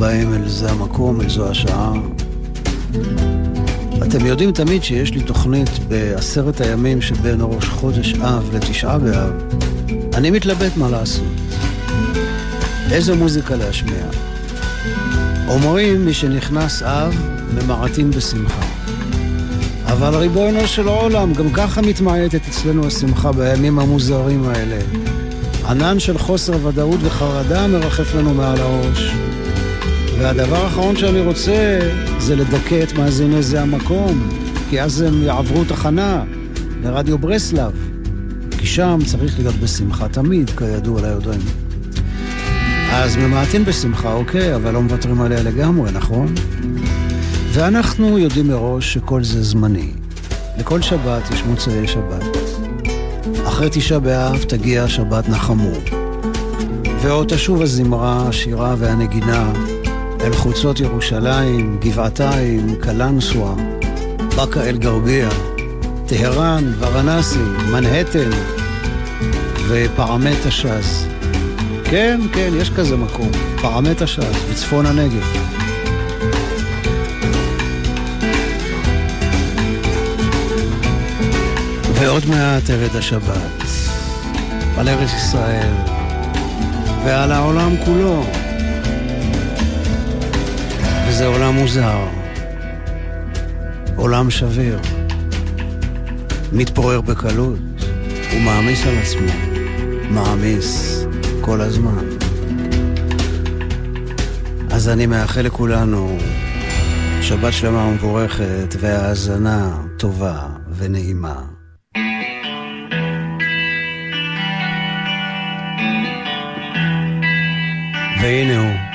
הבאים אל זה המקום, אל זו השעה. אתם יודעים תמיד שיש לי תוכנית בעשרת הימים שבין ראש חודש אב לתשעה באב. אני מתלבט מה לעשות. איזו מוזיקה להשמיע. אומרים, מי שנכנס אב, ממעטים בשמחה. אבל ריבונו של עולם, גם ככה מתמעטת אצלנו השמחה בימים המוזרים האלה. ענן של חוסר ודאות וחרדה מרחף לנו מעל הראש. והדבר האחרון שאני רוצה זה לדכא את מאזיני זה המקום, כי אז הם יעברו תחנה לרדיו ברסלב, כי שם צריך להיות בשמחה תמיד, כידוע ליודעים. אז ממעטים בשמחה, אוקיי, אבל לא מוותרים עליה לגמרי, נכון? ואנחנו יודעים מראש שכל זה זמני. לכל שבת יש מוצאי שבת. אחרי תשעה באב תגיע שבת נחמו. ועוד תשוב הזמרה, השירה והנגינה אל חוצות ירושלים, גבעתיים, קלנסווה, באקה אל-גרבייה, טהרן, ורנסי, מנהטן ופרמט הש"ס. כן, כן, יש כזה מקום, פרמט הש"ס, בצפון הנגב. ועוד מעט תרד השבת, על ארץ ישראל ועל העולם כולו. וזה עולם מוזר, עולם שביר, מתפורר בקלות ומעמיס על עצמו, מעמיס כל הזמן. אז אני מאחל לכולנו שבת שלמה ומבורכת והאזנה טובה ונעימה. והנה הוא,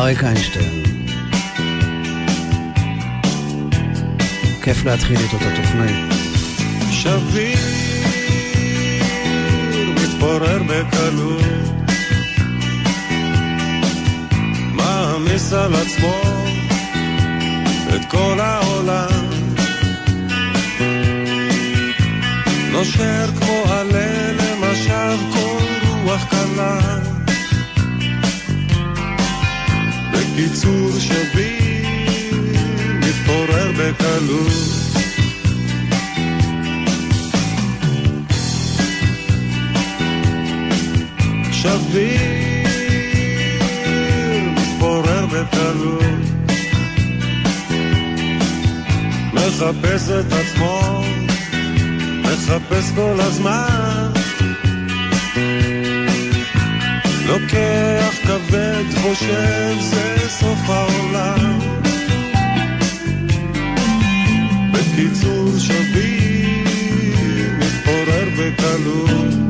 אריק איינשטיין. כיף להתחיל איתו את התוכנית. שביר מתפורר בקלות, מעמיס על עצמו את כל העולם. נושר כמו עלה למשב כל רוח קלה. בקיצור שביר מתפורר בקלות. שביר מתפורר בקלות. מחפש את עצמו, מחפש כל הזמן. לוקח כבד, חושב זה סוף העולם. בקיצור שביר מתפורר. בקלות.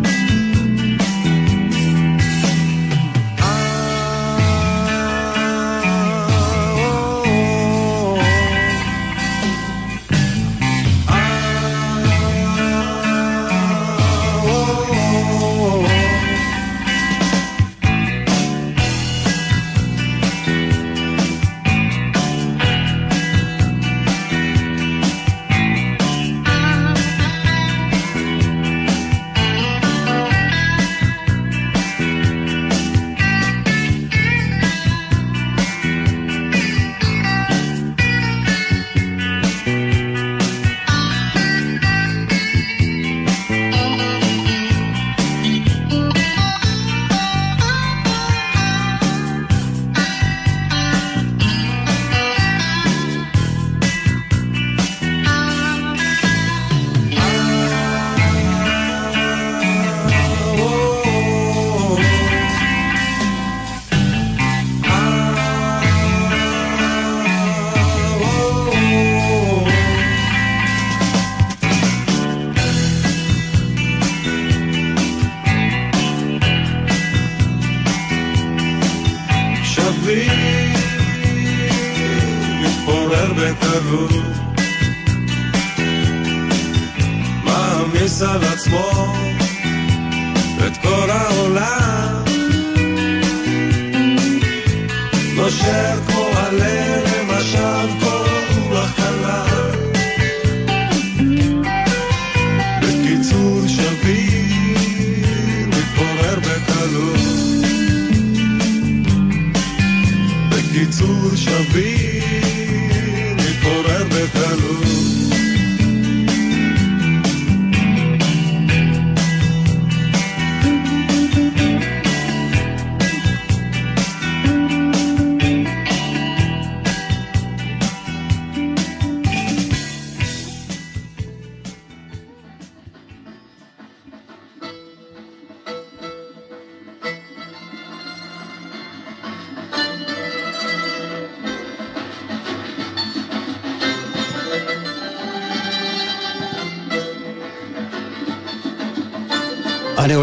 נושר כמו הלב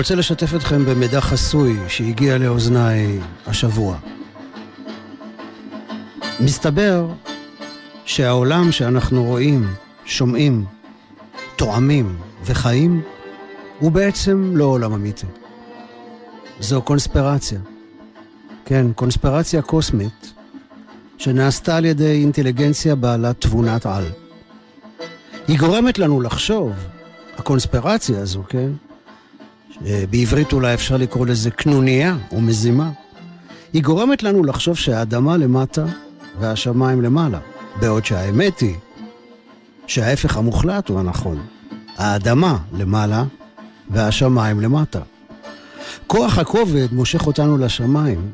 רוצה לשתף אתכם במידע חסוי שהגיע לאוזניי השבוע. מסתבר שהעולם שאנחנו רואים, שומעים, תואמים וחיים, הוא בעצם לא עולם אמיתי. זו קונספירציה. כן, קונספירציה קוסמית שנעשתה על ידי אינטליגנציה בעלת תבונת על. היא גורמת לנו לחשוב, הקונספירציה הזו, כן? בעברית אולי אפשר לקרוא לזה קנוניה או מזימה. היא גורמת לנו לחשוב שהאדמה למטה והשמיים למעלה, בעוד שהאמת היא שההפך המוחלט הוא הנכון. האדמה למעלה והשמיים למטה. כוח הכובד מושך אותנו לשמיים,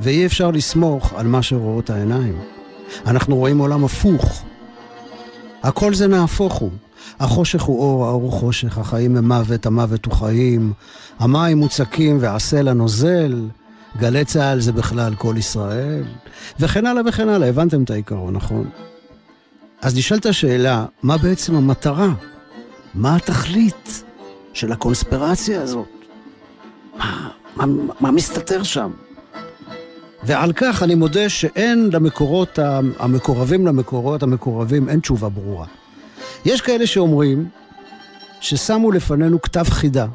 ואי אפשר לסמוך על מה שרואות העיניים. אנחנו רואים עולם הפוך. הכל זה נהפוך הוא. החושך הוא אור, האור הוא חושך, החיים הם מוות, המוות הוא חיים, המים מוצקים והסלע נוזל, גלי צה"ל זה בכלל כל ישראל, וכן הלאה וכן הלאה, הבנתם את העיקרון, נכון? אז נשאלת השאלה, מה בעצם המטרה? מה התכלית של הקונספירציה הזאת? מה, מה, מה מסתתר שם? ועל כך אני מודה שאין למקורות, המקורבים למקורות המקורבים, אין תשובה ברורה. יש כאלה שאומרים ששמו לפנינו כתב חידה,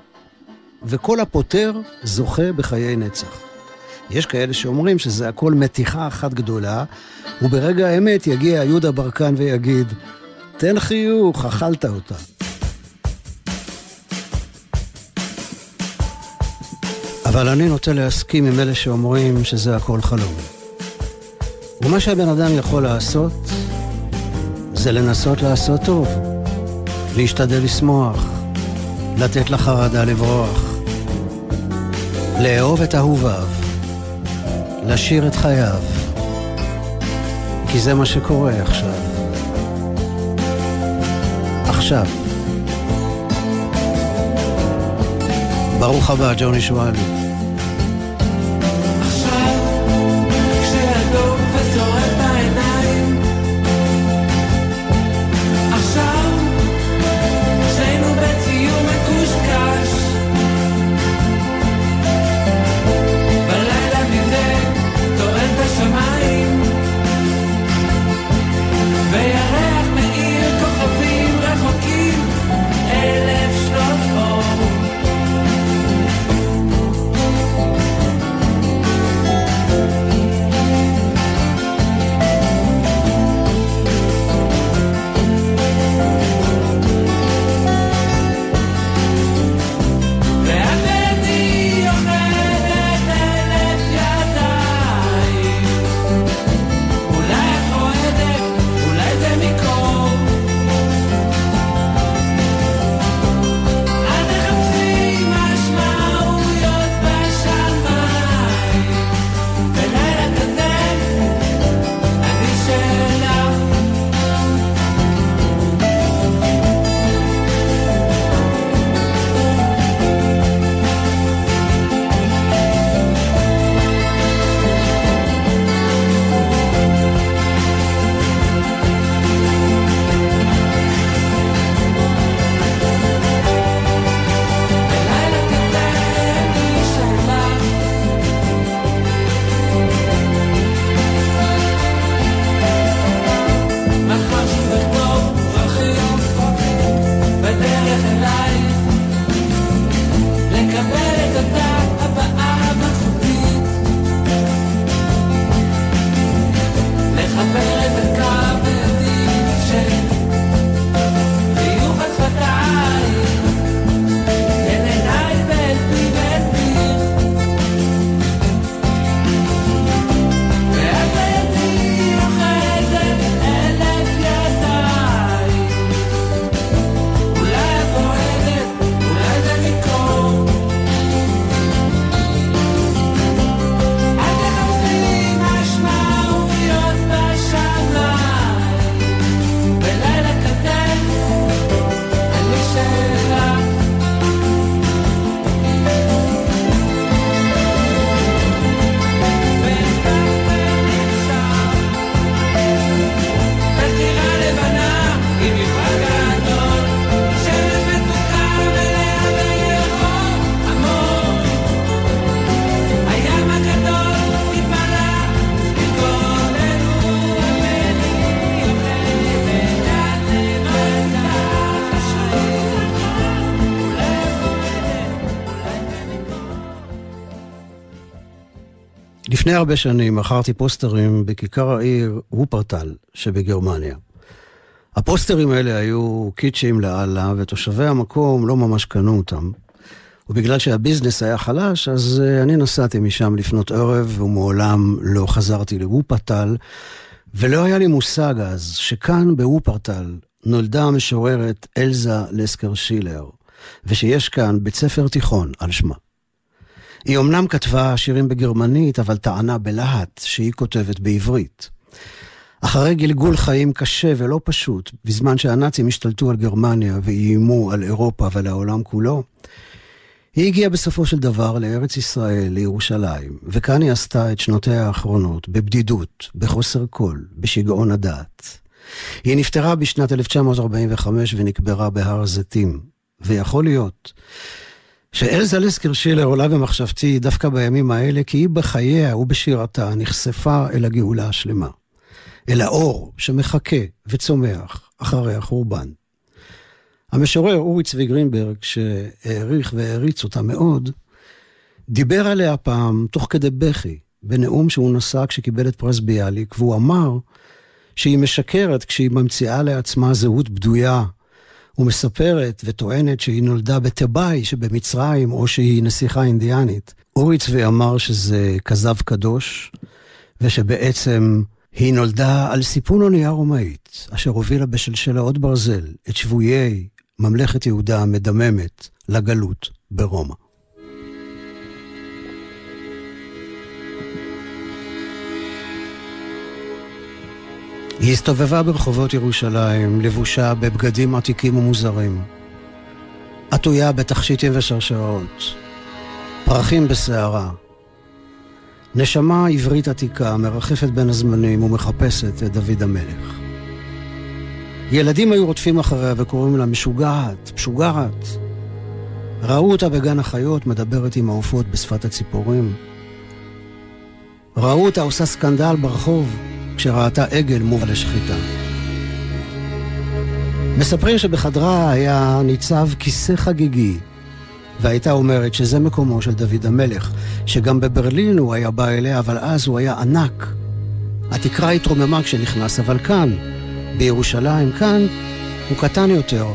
וכל הפותר זוכה בחיי נצח. יש כאלה שאומרים שזה הכל מתיחה אחת גדולה, וברגע האמת יגיע יהודה ברקן ויגיד, תן חיוך, אכלת אותה. אבל אני נוטה להסכים עם אלה שאומרים שזה הכל חלום. ומה שהבן אדם יכול לעשות, זה לנסות לעשות טוב, להשתדל לשמוח, לתת לחרדה לברוח, לאהוב את אהוביו, לשיר את חייו, כי זה מה שקורה עכשיו. עכשיו. ברוך הבא, ג'וני שואלי. הרבה שנים מכרתי פוסטרים בכיכר העיר וופרטל שבגרמניה. הפוסטרים האלה היו קיצ'ים לאללה, ותושבי המקום לא ממש קנו אותם. ובגלל שהביזנס היה חלש, אז uh, אני נסעתי משם לפנות ערב, ומעולם לא חזרתי לוופרטל, ולא היה לי מושג אז שכאן בוופרטל נולדה המשוררת אלזה לסקר שילר, ושיש כאן בית ספר תיכון על שמה. היא אמנם כתבה שירים בגרמנית, אבל טענה בלהט שהיא כותבת בעברית. אחרי גלגול חיים קשה ולא פשוט, בזמן שהנאצים השתלטו על גרמניה ואיימו על אירופה ועל העולם כולו, היא הגיעה בסופו של דבר לארץ ישראל, לירושלים, וכאן היא עשתה את שנותיה האחרונות, בבדידות, בחוסר קול, בשיגעון הדעת. היא נפטרה בשנת 1945 ונקברה בהר הזיתים, ויכול להיות שאלזה לסקר שילר עולה במחשבתי דווקא בימים האלה, כי היא בחייה ובשירתה נחשפה אל הגאולה השלמה. אל האור שמחכה וצומח אחרי החורבן. המשורר אורי צבי גרינברג, שהעריך והעריץ אותה מאוד, דיבר עליה פעם, תוך כדי בכי, בנאום שהוא נשא כשקיבל את פרס ביאליק, והוא אמר שהיא משקרת כשהיא ממציאה לעצמה זהות בדויה, ומספרת וטוענת שהיא נולדה בתיבאי שבמצרים, או שהיא נסיכה אינדיאנית. אורי צבי אמר שזה כזב קדוש, ושבעצם היא נולדה על סיפון אונייה רומאית, אשר הובילה בשלשלאות ברזל את שבויי ממלכת יהודה המדממת לגלות ברומא. היא הסתובבה ברחובות ירושלים, לבושה בבגדים עתיקים ומוזרים. עטויה בתכשיטים ושרשראות, פרחים בסערה. נשמה עברית עתיקה מרחפת בין הזמנים ומחפשת את דוד המלך. ילדים היו רודפים אחריה וקוראים לה משוגעת, משוגעת. ראו אותה בגן החיות מדברת עם העופות בשפת הציפורים. ראו אותה עושה סקנדל ברחוב כשראתה עגל מובא לשחיטה. מספרים שבחדרה היה ניצב כיסא חגיגי, והייתה אומרת שזה מקומו של דוד המלך, שגם בברלין הוא היה בא אליה, אבל אז הוא היה ענק. התקרה התרוממה כשנכנס, אבל כאן, בירושלים, כאן, הוא קטן יותר,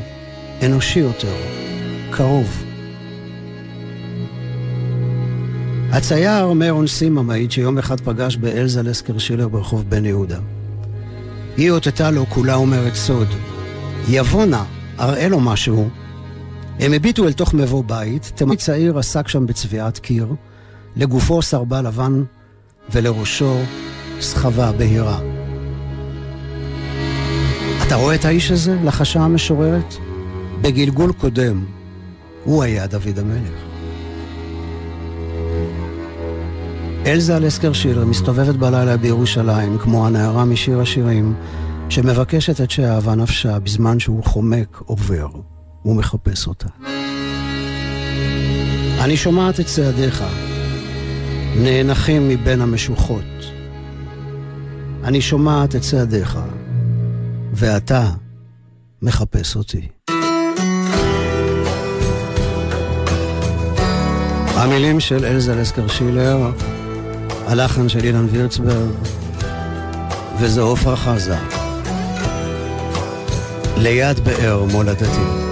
אנושי יותר, קרוב. הצייר מרון סימה מעיד שיום אחד פגש באלזה לסקר שילר ברחוב בן יהודה. היא אותתה לו כולה אומרת סוד. יבוא נא, אראה לו משהו. הם הביטו אל תוך מבוא בית, תמיד צעיר עסק שם בצביעת קיר, לגופו סרבה לבן ולראשו סחבה בהירה. אתה רואה את האיש הזה? לחשה המשוררת. בגלגול קודם, הוא היה דוד המלך. אלזה לסקר שיר מסתובבת בלילה בירושלים, כמו הנערה משיר השירים, שמבקשת את שאהבה נפשה בזמן שהוא חומק עובר ומחפש אותה. אני שומעת את צעדיך, נאנחים מבין המשוחות. אני שומעת את צעדיך, ואתה מחפש אותי. המילים של אלזה לסקר שילר, הלחן של אילן וירצברג, וזה עופרה חזה. ליד באר מולדתי.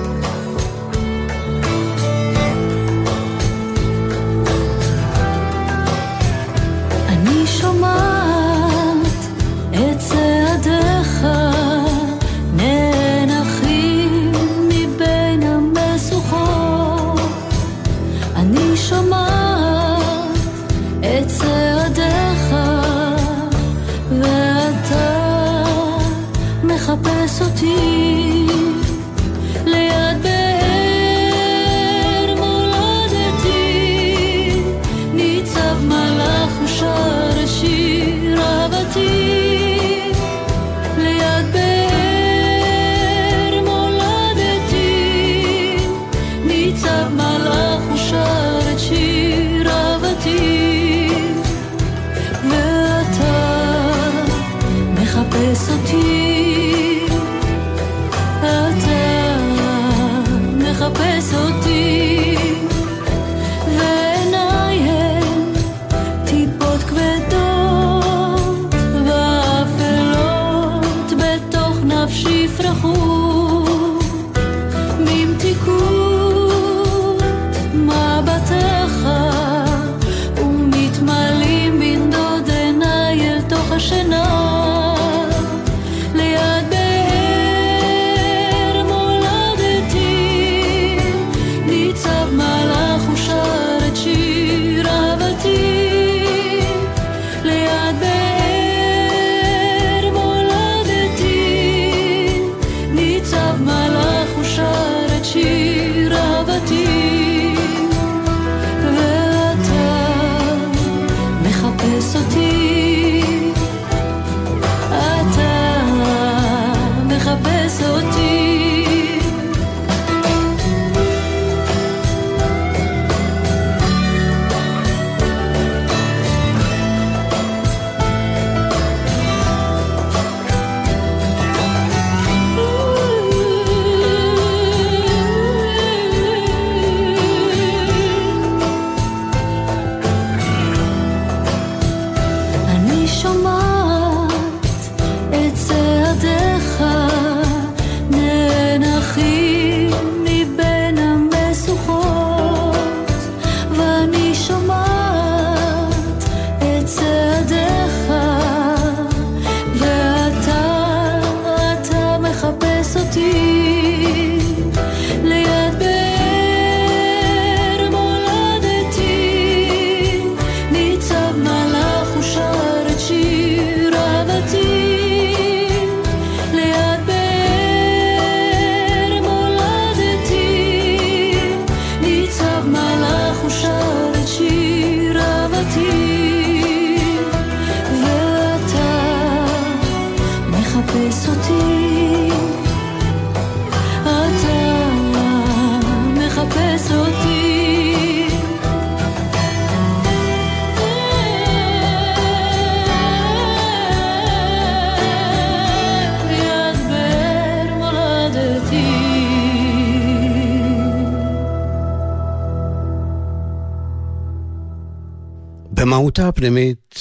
במהותה הפנימית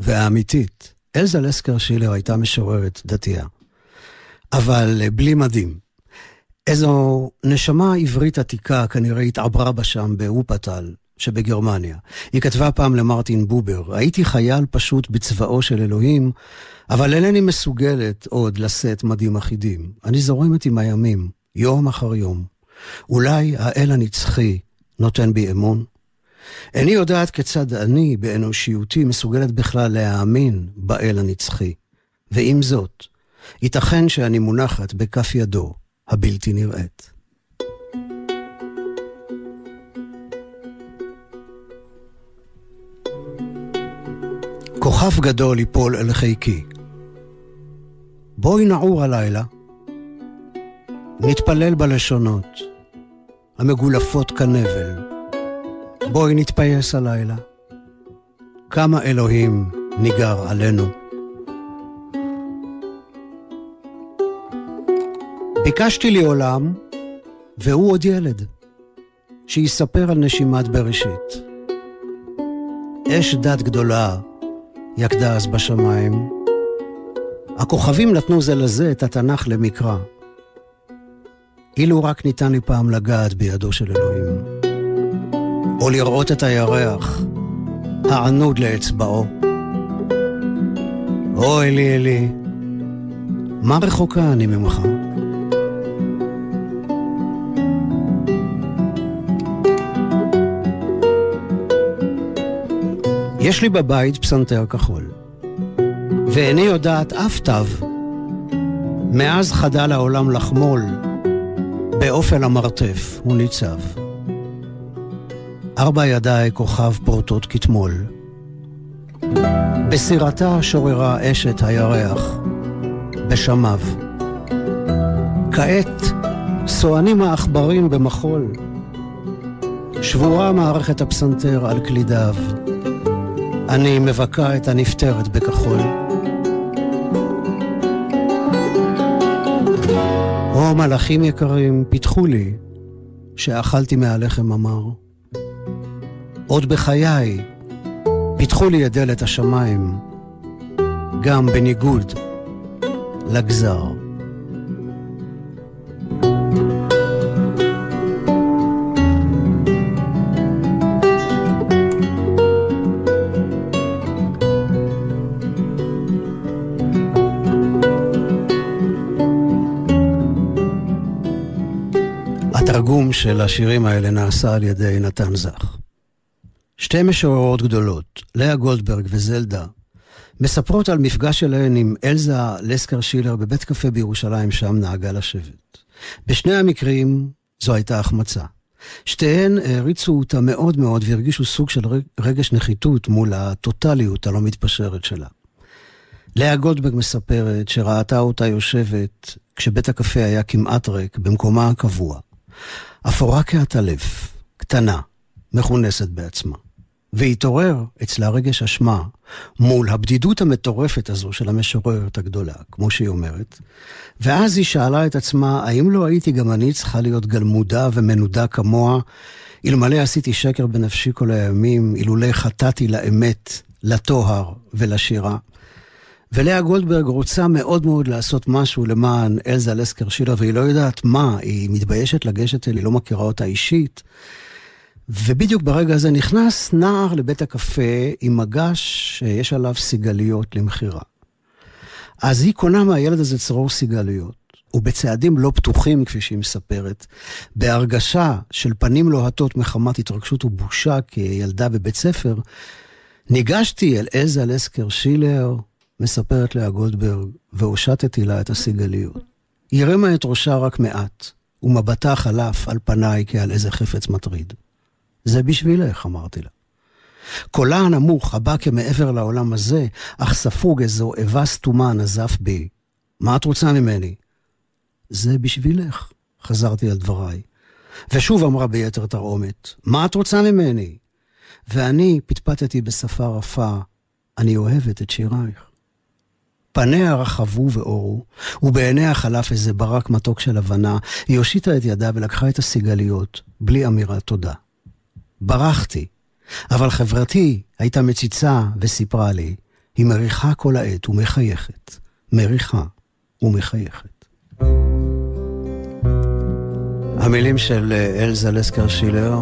והאמיתית, אלזה לסקר שילר הייתה משוררת דתייה, אבל בלי מדים. איזו נשמה עברית עתיקה כנראה התעברה בה שם באופטל שבגרמניה. היא כתבה פעם למרטין בובר, הייתי חייל פשוט בצבאו של אלוהים, אבל אינני מסוגלת עוד לשאת מדים אחידים. אני זורמת עם הימים, יום אחר יום. אולי האל הנצחי נותן בי אמון? איני יודעת כיצד אני, באנושיותי, מסוגלת בכלל להאמין באל הנצחי. ועם זאת, ייתכן שאני מונחת בכף ידו הבלתי נראית. כוכב גדול ייפול אל חיקי. בואי נעור הלילה, נתפלל בלשונות, המגולפות כנבל. בואי נתפייס הלילה. כמה אלוהים ניגר עלינו. ביקשתי לי עולם, והוא עוד ילד, שיספר על נשימת בראשית. אש דת גדולה יקדה אז בשמיים. הכוכבים נתנו זה לזה את התנ"ך למקרא. אילו רק ניתן לי פעם לגעת בידו של אלוהים. או לראות את הירח, הענוד לאצבעו. או אלי אלי, מה רחוקה אני ממך? יש לי בבית פסנתר כחול, ואיני יודעת אף תו. מאז חדל העולם לחמול, באופן המרתף הוא ניצב. ארבע ידיי כוכב פורטות כתמול. בסירתה שוררה אשת הירח, בשמיו. כעת סוענים העכברים במחול. שבורה מערכת הפסנתר על קלידיו. אני מבכה את הנפטרת בכחול. או מלאכים יקרים, פיתחו לי שאכלתי מהלחם המר. עוד בחיי פיתחו לי את דלת השמיים, גם בניגוד לגזר. של השירים האלה נעשה על ידי נתן זך. שתי משוררות גדולות, לאה גולדברג וזלדה, מספרות על מפגש שלהן עם אלזה לסקר שילר בבית קפה בירושלים, שם נהגה לשבת. בשני המקרים זו הייתה החמצה. שתיהן העריצו אותה מאוד מאוד והרגישו סוג של רגש נחיתות מול הטוטליות הלא מתפשרת שלה. לאה גולדברג מספרת שראתה אותה יושבת כשבית הקפה היה כמעט ריק במקומה הקבוע. אפורה כעטלף, קטנה, מכונסת בעצמה. והתעורר אצלה רגש אשמה מול הבדידות המטורפת הזו של המשוררת הגדולה, כמו שהיא אומרת. ואז היא שאלה את עצמה, האם לא הייתי גם אני צריכה להיות גלמודה ומנודה כמוה, אלמלא עשיתי שקר בנפשי כל הימים, אילולא חטאתי לאמת, לטוהר ולשירה. ולאה גולדברג רוצה מאוד מאוד לעשות משהו למען אלזה לסקר שילר, והיא לא יודעת מה, היא מתביישת לגשת אל, היא לא מכירה אותה אישית. ובדיוק ברגע הזה נכנס נער לבית הקפה עם מגש שיש עליו סיגליות למכירה. אז היא קונה מהילד הזה צרור סיגליות, ובצעדים לא פתוחים, כפי שהיא מספרת, בהרגשה של פנים לוהטות מחמת התרגשות ובושה כילדה בבית ספר, ניגשתי אל עזה לסקר שילר, מספרת לאה גולדברג, והושטתי לה את הסיגליות. היא הרימה את ראשה רק מעט, ומבטה חלף על פניי כעל איזה חפץ מטריד. זה בשבילך, אמרתי לה. קולה הנמוך, הבא כמעבר לעולם הזה, אך ספוג איזו איבה סתומה נזף בי. מה את רוצה ממני? זה בשבילך, חזרתי על דבריי. ושוב אמרה ביתר תרעומת, מה את רוצה ממני? ואני פטפטתי בשפה רפה, אני אוהבת את שירייך. פניה רחבו ואורו, ובעיניה חלף איזה ברק מתוק של הבנה, היא הושיטה את ידה ולקחה את הסיגליות, בלי אמירת תודה. ברחתי, אבל חברתי הייתה מציצה וסיפרה לי, היא מריחה כל העת ומחייכת, מריחה ומחייכת. המילים של אה, אלזה לסקר שילר,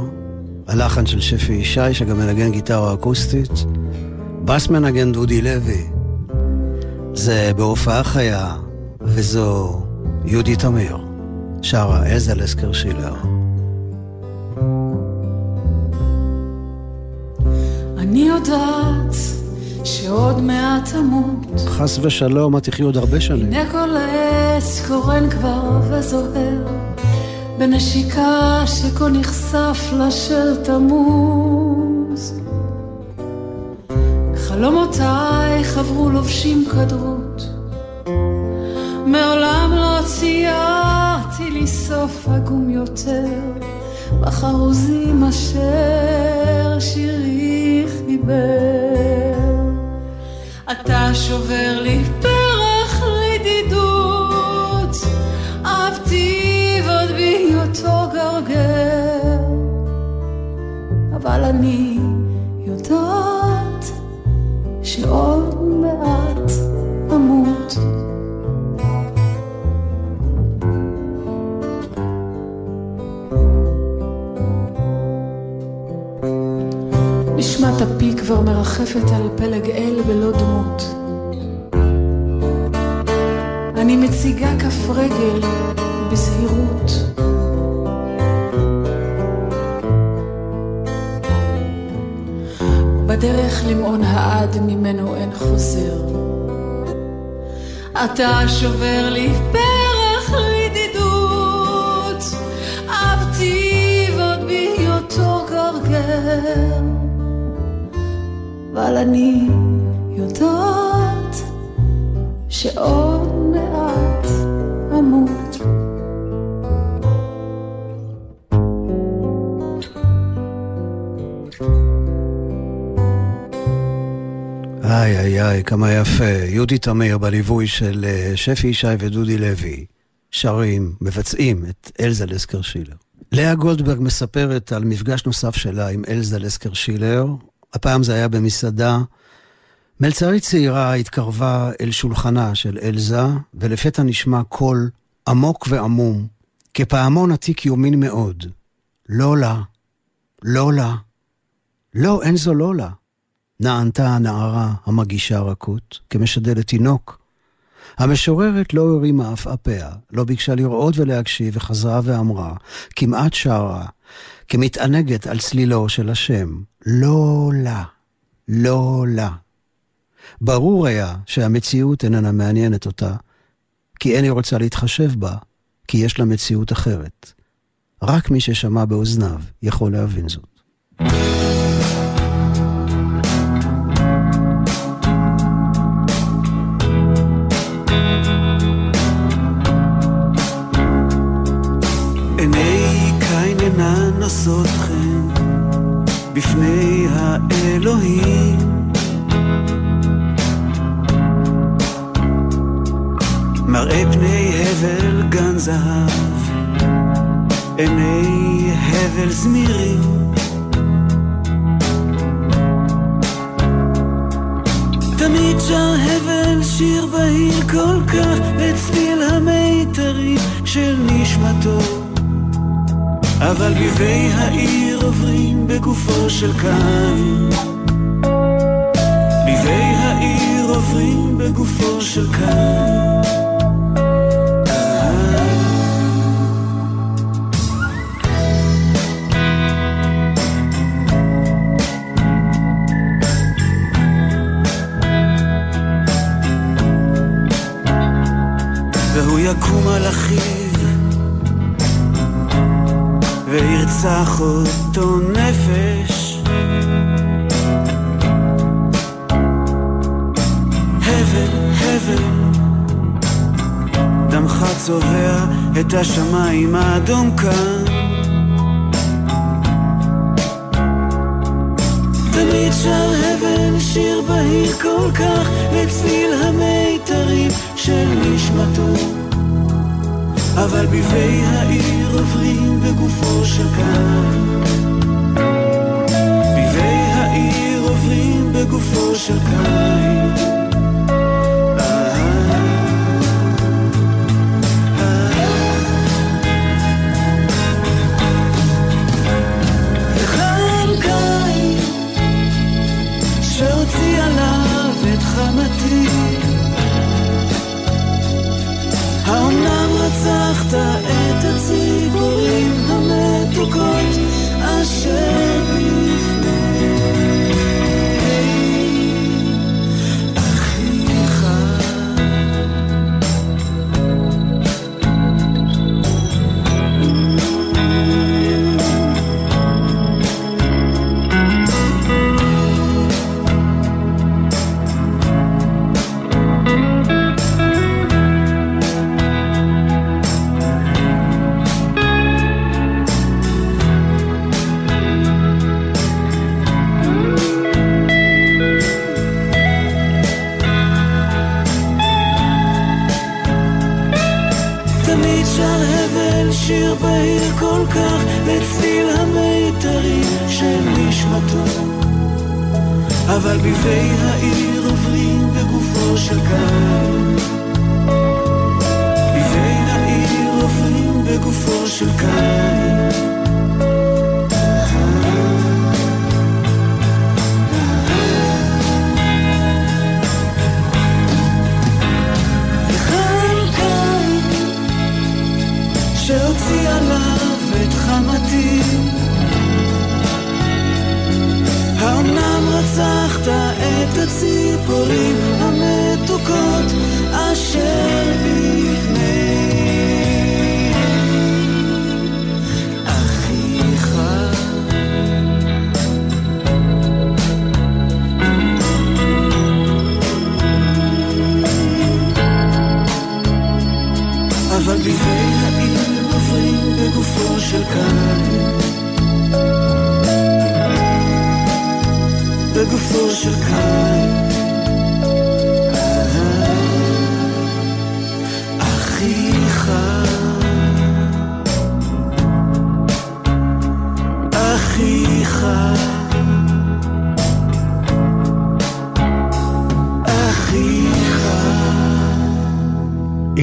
הלחן של שפי ישי, שגם מנגן גיטרה אקוסטית, בס מנגן דודי לוי, זה בהופעה חיה, וזו יהודי תמיר, שרה אלזה לסקר שילר. אני יודעת שעוד מעט אמות. חס ושלום, את תחי עוד הרבה שנים. הנה כל עץ קורן כבר וזוהר, בנשיקה שכה נחשף לה של תמוז. חלומותיי חברו לובשים כדרות, מעולם לא ציירתי לי סוף עגום יותר, בחרוזים אשר שירי חיבר. אתה שובר לי פרח רדידות, אהבתי ועוד בהיותו גרגר, אבל אני יודעת כבר מרחפת על פלג אל בלא דמות. אני מציגה כף רגל בזהירות. בדרך למעון העד ממנו אין חוזר. אתה שובר לי פרח רדידות, אהבתי ועוד בהיותו גרגר. אבל אני יודעת שעוד מעט אמות. איי איי איי, כמה יפה. יהודי תמיר בליווי של אה, שפי ישי ודודי לוי, שרים, מבצעים את אלזה לסקר שילר. לאה גולדברג מספרת על מפגש נוסף שלה עם אלזה לסקר שילר. הפעם זה היה במסעדה. מלצרית צעירה התקרבה אל שולחנה של אלזה, ולפתע נשמע קול עמוק ועמום, כפעמון עתיק יומין מאוד. לולה, לולה. לא, אין זו לולה. נענתה הנערה המגישה רכות, כמשדלת תינוק. המשוררת לא הרימה אף אפיה, לא ביקשה לראות ולהקשיב, וחזרה ואמרה, כמעט שרה, כמתענגת על צלילו של השם, לא לה, לא לה. ברור היה שהמציאות איננה מעניינת אותה, כי אין היא רוצה להתחשב בה, כי יש לה מציאות אחרת. רק מי ששמע באוזניו יכול להבין זאת. בפני האלוהים. מראה פני הבל גן זהב, עיני הבל זמירים. תמיד שר הבל שיר בהיר כל כך את צליל המיתרים של נשמתו. אבל ביבי העיר עוברים בגופו של קין. ביבי העיר עוברים בגופו של קין. תרצח אותו נפש. הבל, הבל, דמך צובע את השמיים האדום כאן. תמיד שר הבל שיר בהיר כל כך לצליל המיתרים של נשמתו אבל ביבי העיר עוברים בגופו של קן ביבי העיר עוברים בגופו של קין האומנם רצחת את הציפורים המתוקות אשר אבל ביבי העיר עוברים בגופו של קין. ביבי העיר עוברים בגופו של קין.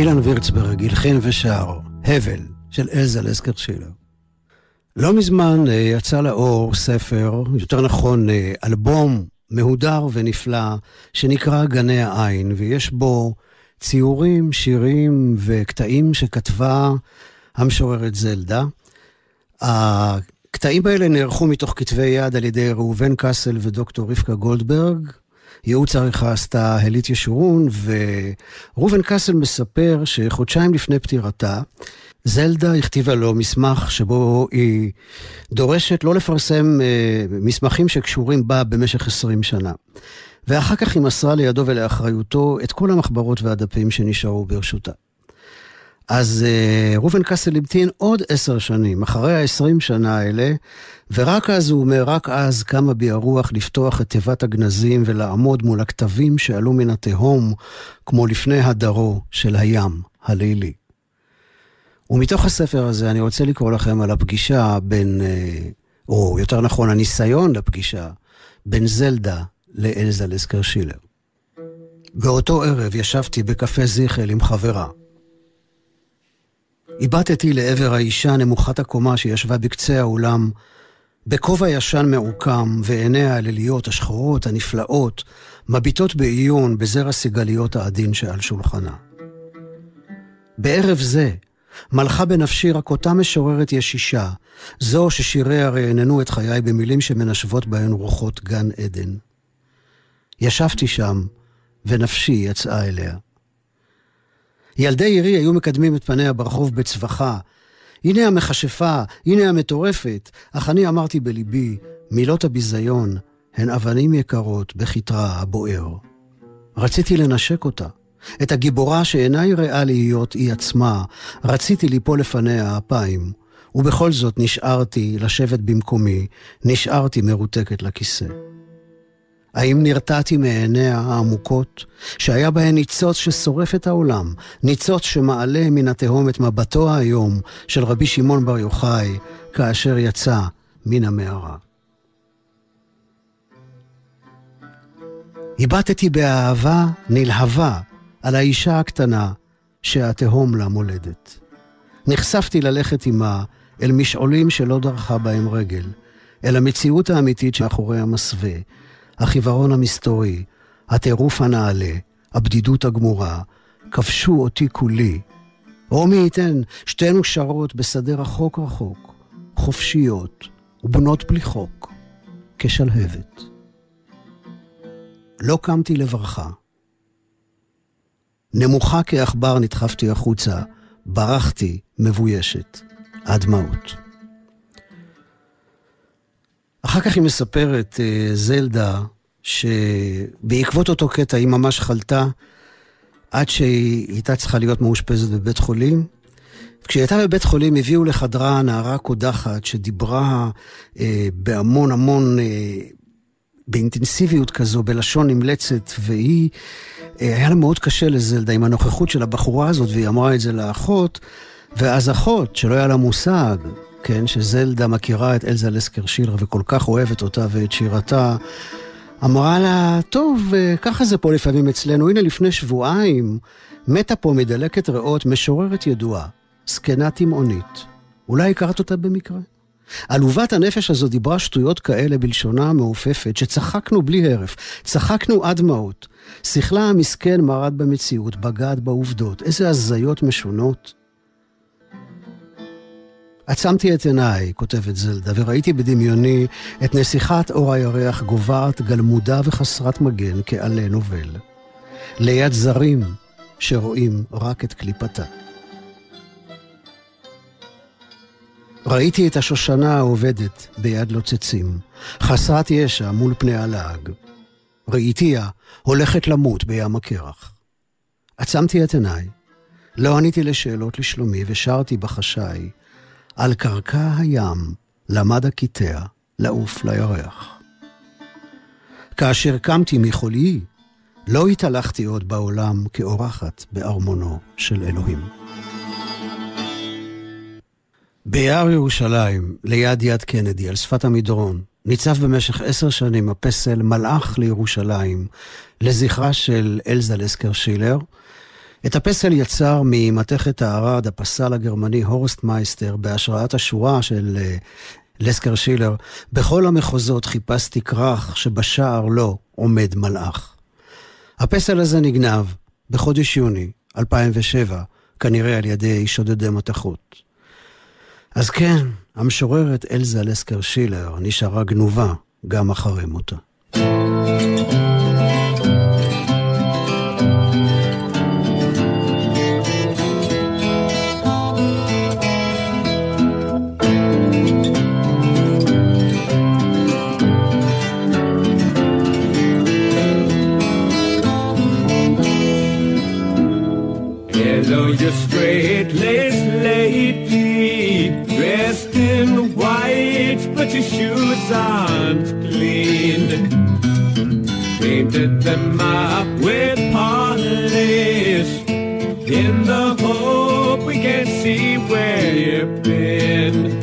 אילן וירצברג הלחין ושר, הבל, של אלזה לסקר שילר. לא מזמן אה, יצא לאור ספר, יותר נכון אה, אלבום מהודר ונפלא, שנקרא גני העין, ויש בו ציורים, שירים וקטעים שכתבה המשוררת זלדה. הקטעים האלה נערכו מתוך כתבי יד על ידי ראובן קאסל ודוקטור רבקה גולדברג. ייעוץ עריכה עשתה הלית ישורון, וראובן קאסל מספר שחודשיים לפני פטירתה, זלדה הכתיבה לו מסמך שבו היא דורשת לא לפרסם אה, מסמכים שקשורים בה במשך 20 שנה. ואחר כך היא מסרה לידו ולאחריותו את כל המחברות והדפים שנשארו ברשותה. אז אה, ראובן קאסל המתין עוד עשר שנים, אחרי ה-20 שנה האלה, ורק אז, הוא אומר, רק אז קמה בי הרוח לפתוח את תיבת הגנזים ולעמוד מול הכתבים שעלו מן התהום, כמו לפני הדרו של הים הלילי. ומתוך הספר הזה אני רוצה לקרוא לכם על הפגישה בין, אה, או יותר נכון, הניסיון לפגישה בין זלדה לאלזה לסקר שילר. באותו ערב ישבתי בקפה זיכל עם חברה. הבטתי לעבר האישה נמוכת הקומה שישבה בקצה האולם, בכובע ישן מעוקם, ועיניה הליליות השחורות, הנפלאות, מביטות בעיון בזר הסיגליות העדין שעל שולחנה. בערב זה, מלכה בנפשי רק אותה משוררת ישישה, זו ששיריה רעננו את חיי במילים שמנשבות בהן רוחות גן עדן. ישבתי שם, ונפשי יצאה אליה. ילדי עירי היו מקדמים את פניה ברחוב בצווחה, הנה המכשפה, הנה המטורפת, אך אני אמרתי בליבי, מילות הביזיון הן אבנים יקרות בכתרה הבוער. רציתי לנשק אותה. את הגיבורה שאינה יראה להיות היא עצמה, רציתי ליפול לפניה אפיים, ובכל זאת נשארתי לשבת במקומי, נשארתי מרותקת לכיסא. האם נרתעתי מעיניה העמוקות, שהיה בהן ניצוץ ששורף את העולם, ניצוץ שמעלה מן התהום את מבטו היום של רבי שמעון בר יוחאי, כאשר יצא מן המערה. הבטתי באהבה נלהבה על האישה הקטנה שהתהום לה מולדת. נחשפתי ללכת עמה אל משעולים שלא דרכה בהם רגל, אל המציאות האמיתית שמאחורי המסווה, החיוורון המסתורי, הטירוף הנעלה, הבדידות הגמורה, כבשו אותי כולי. או מי ייתן, שתינו שרות בשדה רחוק רחוק, חופשיות ובנות בלי חוק, כשלהבת. לא קמתי לברכה. נמוכה כעכבר נדחפתי החוצה, ברחתי מבוישת, עד דמעות. אחר כך היא מספרת, אה, זלדה, שבעקבות אותו קטע היא ממש חלתה עד שהיא הייתה צריכה להיות מאושפזת בבית חולים. כשהיא הייתה בבית חולים הביאו לחדרה נערה קודחת שדיברה אה, בהמון המון, אה, באינטנסיביות כזו, בלשון נמלצת, והיא, אה, היה לה מאוד קשה לזלדה עם הנוכחות של הבחורה הזאת, והיא אמרה את זה לאחות, ואז אחות, שלא היה לה מושג, כן, שזלדה מכירה את אלזה לסקר שילר וכל כך אוהבת אותה ואת שירתה, אמרה לה, טוב, אה, ככה זה פה לפעמים אצלנו. הנה, לפני שבועיים מתה פה מדלקת ריאות משוררת ידועה, זקנה תימהונית. אולי הכרת אותה במקרה? עלובת הנפש הזו דיברה שטויות כאלה בלשונה המעופפת, שצחקנו בלי הרף, צחקנו עד דמעות. שכלה המסכן מרד במציאות, בגד בעובדות. איזה הזיות משונות. עצמתי את עיניי, כותבת זלדה, וראיתי בדמיוני את נסיכת אור הירח גוועת, גלמודה וחסרת מגן כעלה נובל. ליד זרים שרואים רק את קליפתה. ראיתי את השושנה העובדת ביד לוצצים, חסרת ישע מול פני הלעג. ראיתיה הולכת למות בים הקרח. עצמתי את עיניי, לא עניתי לשאלות לשלומי ושרתי בחשאי, על קרקע הים למד הקיטע לעוף לירח. כאשר קמתי מחולי, לא התהלכתי עוד בעולם כאורחת בארמונו של אלוהים. ביער ירושלים, ליד יד קנדי, על שפת המדרון, ניצב במשך עשר שנים הפסל מלאך לירושלים, לזכרה של אלזה לסקר שילר, את הפסל יצר ממתכת הערד הפסל הגרמני הורסט מייסטר בהשראת השורה של אה, לסקר שילר, בכל המחוזות חיפשתי כרך שבשער לו עומד מלאך. הפסל הזה נגנב בחודש יוני 2007, כנראה על ידי שודדי מתכות. אז כן, המשוררת אלזה לסקר שילר נשארה גנובה גם אחרי מותה. Aren't clean. Painted them up with polish, in the hope we can see where you've been.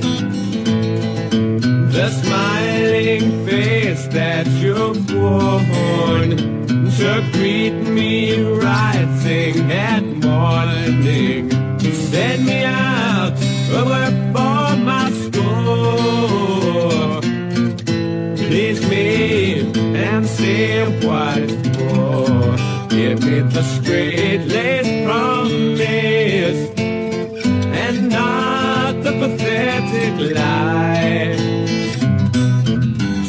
The smiling face that you've worn to greet me rising at morning. Send me out to with a straight-laced promise and not the pathetic lie.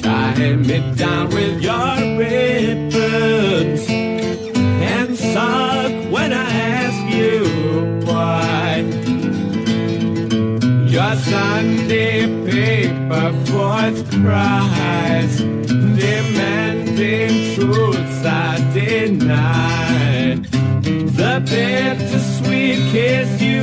Tie me down with your ribbons and suck when I ask you why. Your Sunday paper voice cries demanding truths I deny sent a sweet kiss you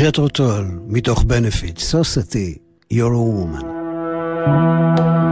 ג'טרו טול, מתוך בנפיט, סוסטי, You're a Woman.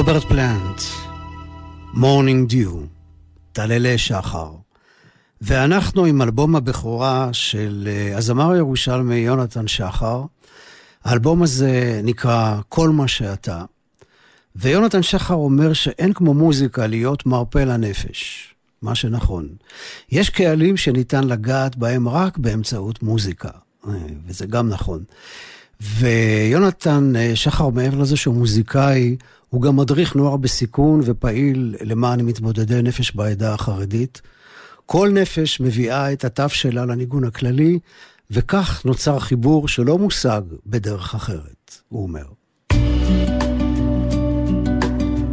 רוברט פלנט, Morning Dew, טללי שחר. ואנחנו עם אלבום הבכורה של אה, הזמר הירושלמי יונתן שחר. האלבום הזה נקרא כל מה שאתה. ויונתן שחר אומר שאין כמו מוזיקה להיות מרפא לנפש, מה שנכון. יש קהלים שניתן לגעת בהם רק באמצעות מוזיקה, אה, וזה גם נכון. ויונתן אה, שחר, מעבר לזה שהוא מוזיקאי, הוא גם מדריך נוער בסיכון ופעיל למען מתמודדי נפש בעדה החרדית. כל נפש מביאה את התו שלה לניגון הכללי, וכך נוצר חיבור שלא מושג בדרך אחרת, הוא אומר.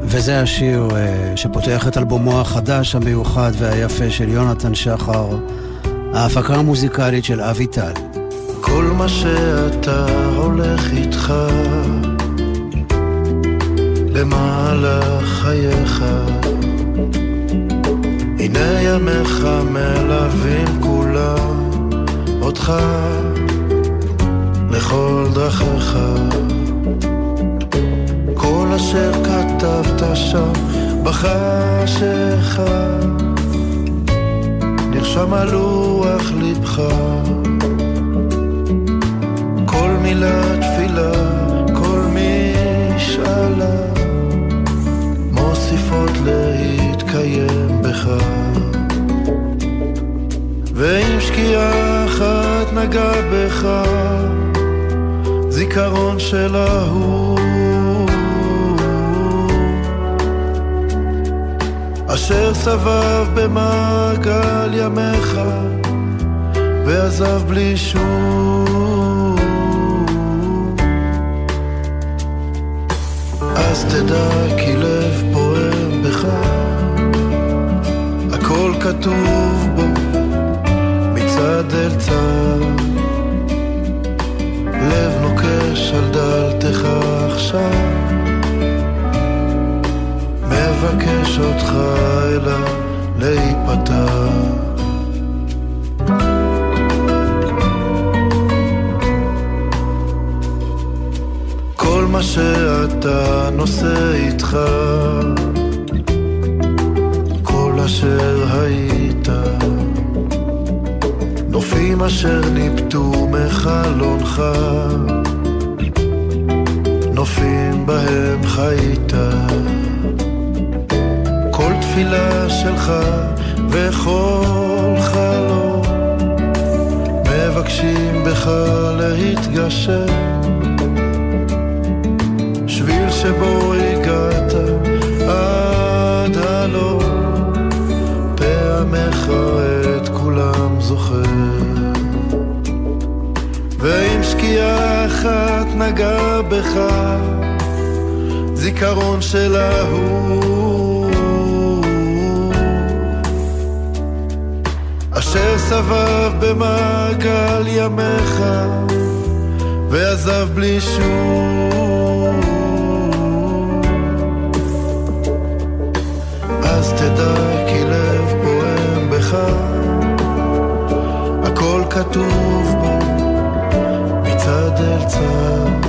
וזה השיר אה, שפותח את אלבומו החדש, המיוחד והיפה של יונתן שחר, ההפקה המוזיקלית של אבי טל. כל מה שאתה הולך איתך במהלך חייך. הנה ימיך מלווים כולם אותך לכל דרכיך. כל אשר כתבת שם בחשיכה נרשם על לוח לבך כל מילה תפילה, להתקיים בך. ואם שקיעה אחת נגע בך. זיכרון של ההוא. אשר סבב במעגל ימיך ועזב בלי שוב אז תדע כי כתוב בו מצד אל צד. לב נוקש על דלתך עכשיו מבקש אותך אליו להיפתח. כל מה שאתה נושא איתך אשר היית. נופים אשר ניפטו מחלונך. נופים בהם חיית. כל תפילה שלך וכל חלום. מבקשים בך להתגשם. שביל שבו את כולם זוכר. ואם שקיעה אחת נגע בך זיכרון של ההוא. אשר סבב במעגל ימיך ועזב בלי שוב כתוב בו מצד אל צד.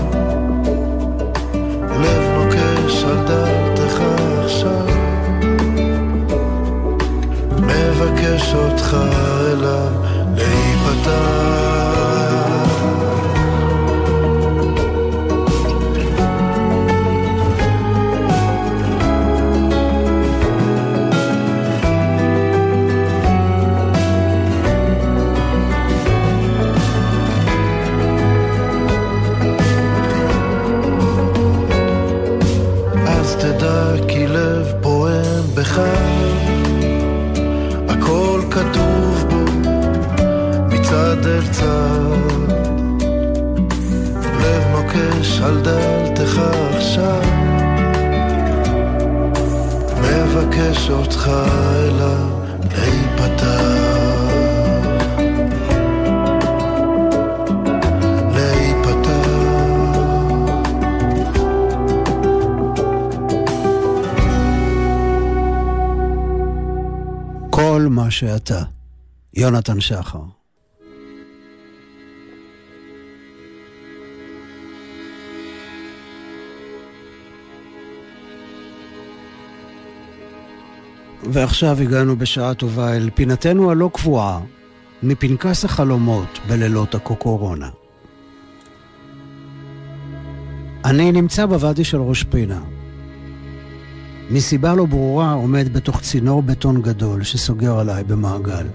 לב נוקש על דלתך עכשיו. מבקש אותך אליו להיפתח מבקש אותך אליו להיפתח להיפתח כל מה שאתה. יונתן שחר. ועכשיו הגענו בשעה טובה אל פינתנו הלא קבועה, מפנקס החלומות בלילות הקוקורונה. אני נמצא בוואדי של ראש פינה. מסיבה לא ברורה עומד בתוך צינור בטון גדול שסוגר עליי במעגל.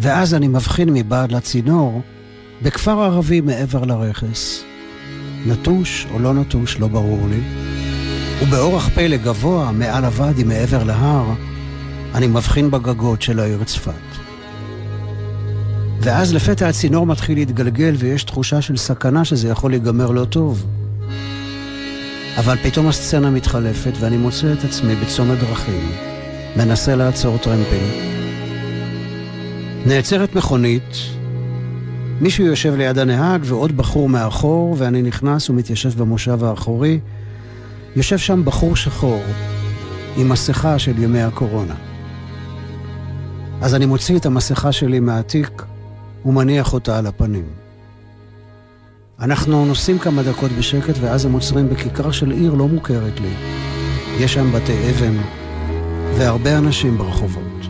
ואז אני מבחין מבעד לצינור בכפר ערבי מעבר לרכס. נטוש או לא נטוש, לא ברור לי. ובאורח פלא גבוה, מעל הוואדי, מעבר להר, אני מבחין בגגות של העיר צפת. ואז לפתע הצינור מתחיל להתגלגל ויש תחושה של סכנה שזה יכול להיגמר לא טוב. אבל פתאום הסצנה מתחלפת ואני מוצא את עצמי בצומת דרכים, מנסה לעצור טרמפים. נעצרת מכונית, מישהו יושב ליד הנהג ועוד בחור מאחור, ואני נכנס ומתיישב במושב האחורי. יושב שם בחור שחור, עם מסכה של ימי הקורונה. אז אני מוציא את המסכה שלי מהתיק ומניח אותה על הפנים. אנחנו נוסעים כמה דקות בשקט, ואז הם עוצרים בכיכר של עיר לא מוכרת לי. יש שם בתי אבן והרבה אנשים ברחובות.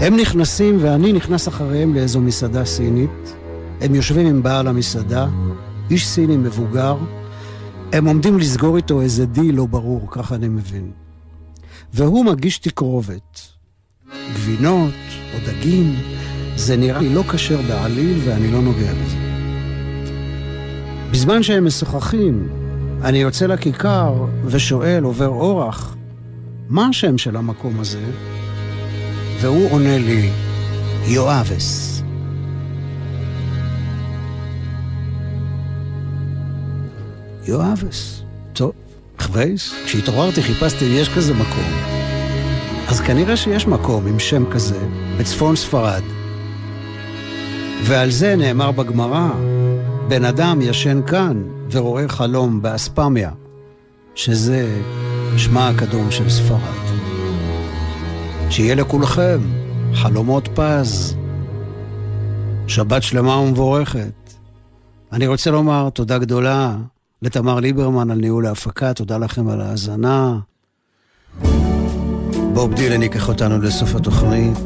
הם נכנסים ואני נכנס אחריהם לאיזו מסעדה סינית. הם יושבים עם בעל המסעדה, איש סיני מבוגר. הם עומדים לסגור איתו איזה דיל לא ברור, ככה אני מבין. והוא מגיש תקרובת. גבינות או דגים, זה נראה לי לא כשר בעליל ואני לא נוגע בזה. בזמן שהם משוחחים, אני יוצא לכיכר ושואל, עובר אורח, מה השם של המקום הזה? והוא עונה לי, יואבס. יואבס. טוב, חווייס, כשהתעוררתי חיפשתי אם יש כזה מקום. אז כנראה שיש מקום עם שם כזה בצפון ספרד. ועל זה נאמר בגמרא, בן אדם ישן כאן ורואה חלום באספמיה, שזה שמה הקדום של ספרד. שיהיה לכולכם חלומות פז, שבת שלמה ומבורכת. אני רוצה לומר תודה גדולה לתמר ליברמן על ניהול ההפקה, תודה לכם על ההאזנה. בוב דילן ייקח אותנו לסוף התוכנית,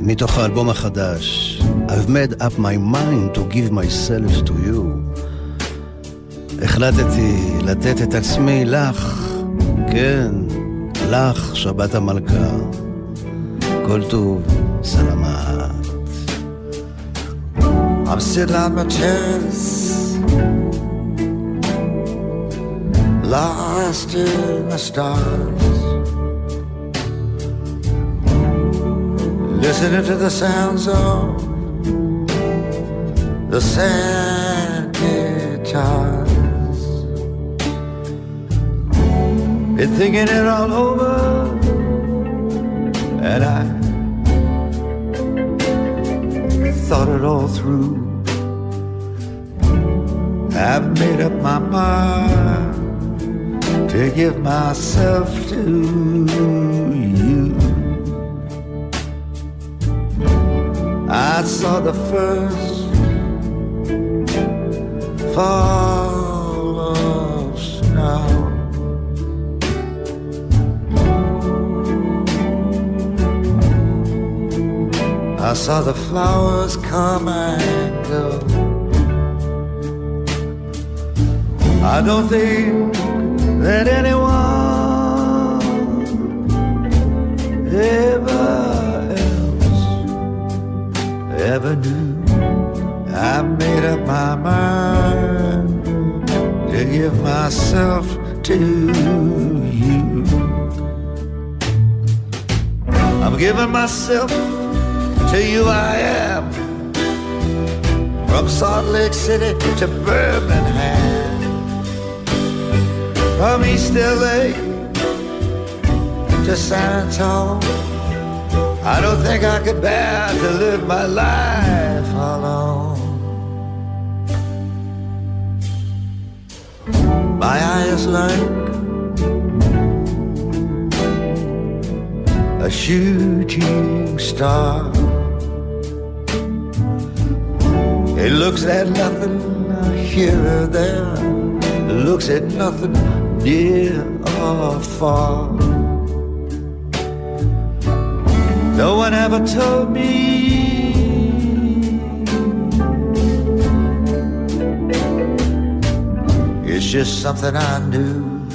מתוך האלבום החדש, I've made up my mind to give myself to you. החלטתי לתת את עצמי לך, כן, לך, שבת המלכה. כל טוב, סלמת. I'm sitting on my terrace, lost in the stars, listening to the sounds of the sand guitars. Been thinking it all over, and I thought it all through. I've made up my mind to give myself to you. I saw the first fall of snow. I saw the flowers come and go. I don't think myself to you. I'm giving myself to you I am. From Salt Lake City to Birmingham. From East LA to San Antonio. I don't think I could bear to live my life my eyes like a shooting star. It looks at nothing here or there, it looks at nothing near or far. No one ever told me It's just something I knew.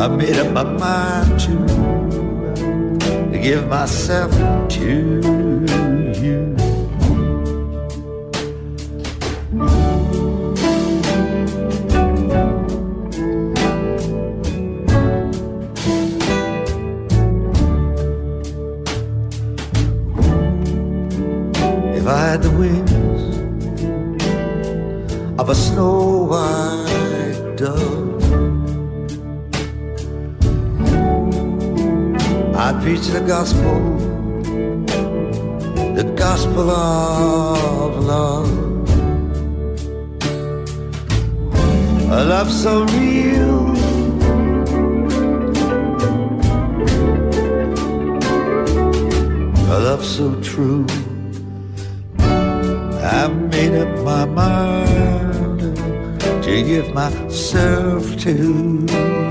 I made up my mind to give myself to you. I'd preach the gospel, the gospel of love. A love so real. A love so true. I've made up my mind to give myself to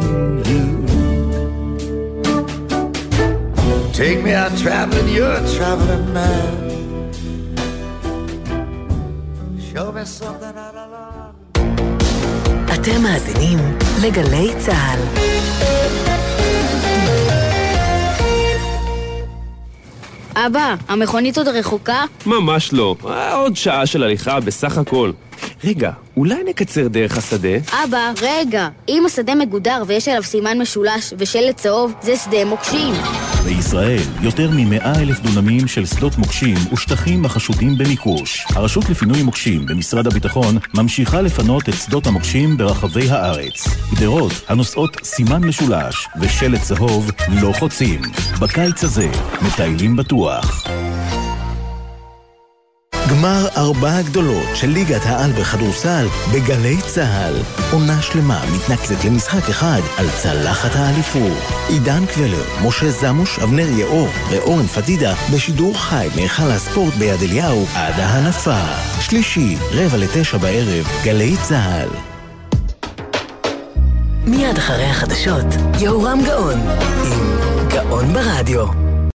Take me out traveling, you're a traveling man. Show me something out of love. אתם מאזינים לגלי צה"ל. אבא, המכונית עוד רחוקה? ממש לא. אה, עוד שעה של הליכה בסך הכל. רגע, אולי נקצר דרך השדה? אבא, רגע. אם השדה מגודר ויש עליו סימן משולש ושלט צהוב, זה שדה מוקשים. בישראל, יותר מ-100 אלף דונמים של שדות מוקשים ושטחים החשודים במיקוש. הרשות לפינוי מוקשים במשרד הביטחון ממשיכה לפנות את שדות המוקשים ברחבי הארץ. גדרות הנושאות סימן משולש ושלט צהוב לא חוצים. בקיץ הזה, מטיילים בטוח. גמר ארבע הגדולות של ליגת העל בכדורסל בגלי צה"ל. עונה שלמה מתנקזת למשחק אחד על צלחת האליפות. עידן קבלר, משה זמוש, אבנר יאור ואורן פדידה בשידור חי מהיכל הספורט ביד אליהו עד ההנפה. שלישי, רבע לתשע בערב, גלי צה"ל. מיד אחרי החדשות, יהורם גאון, עם גאון ברדיו.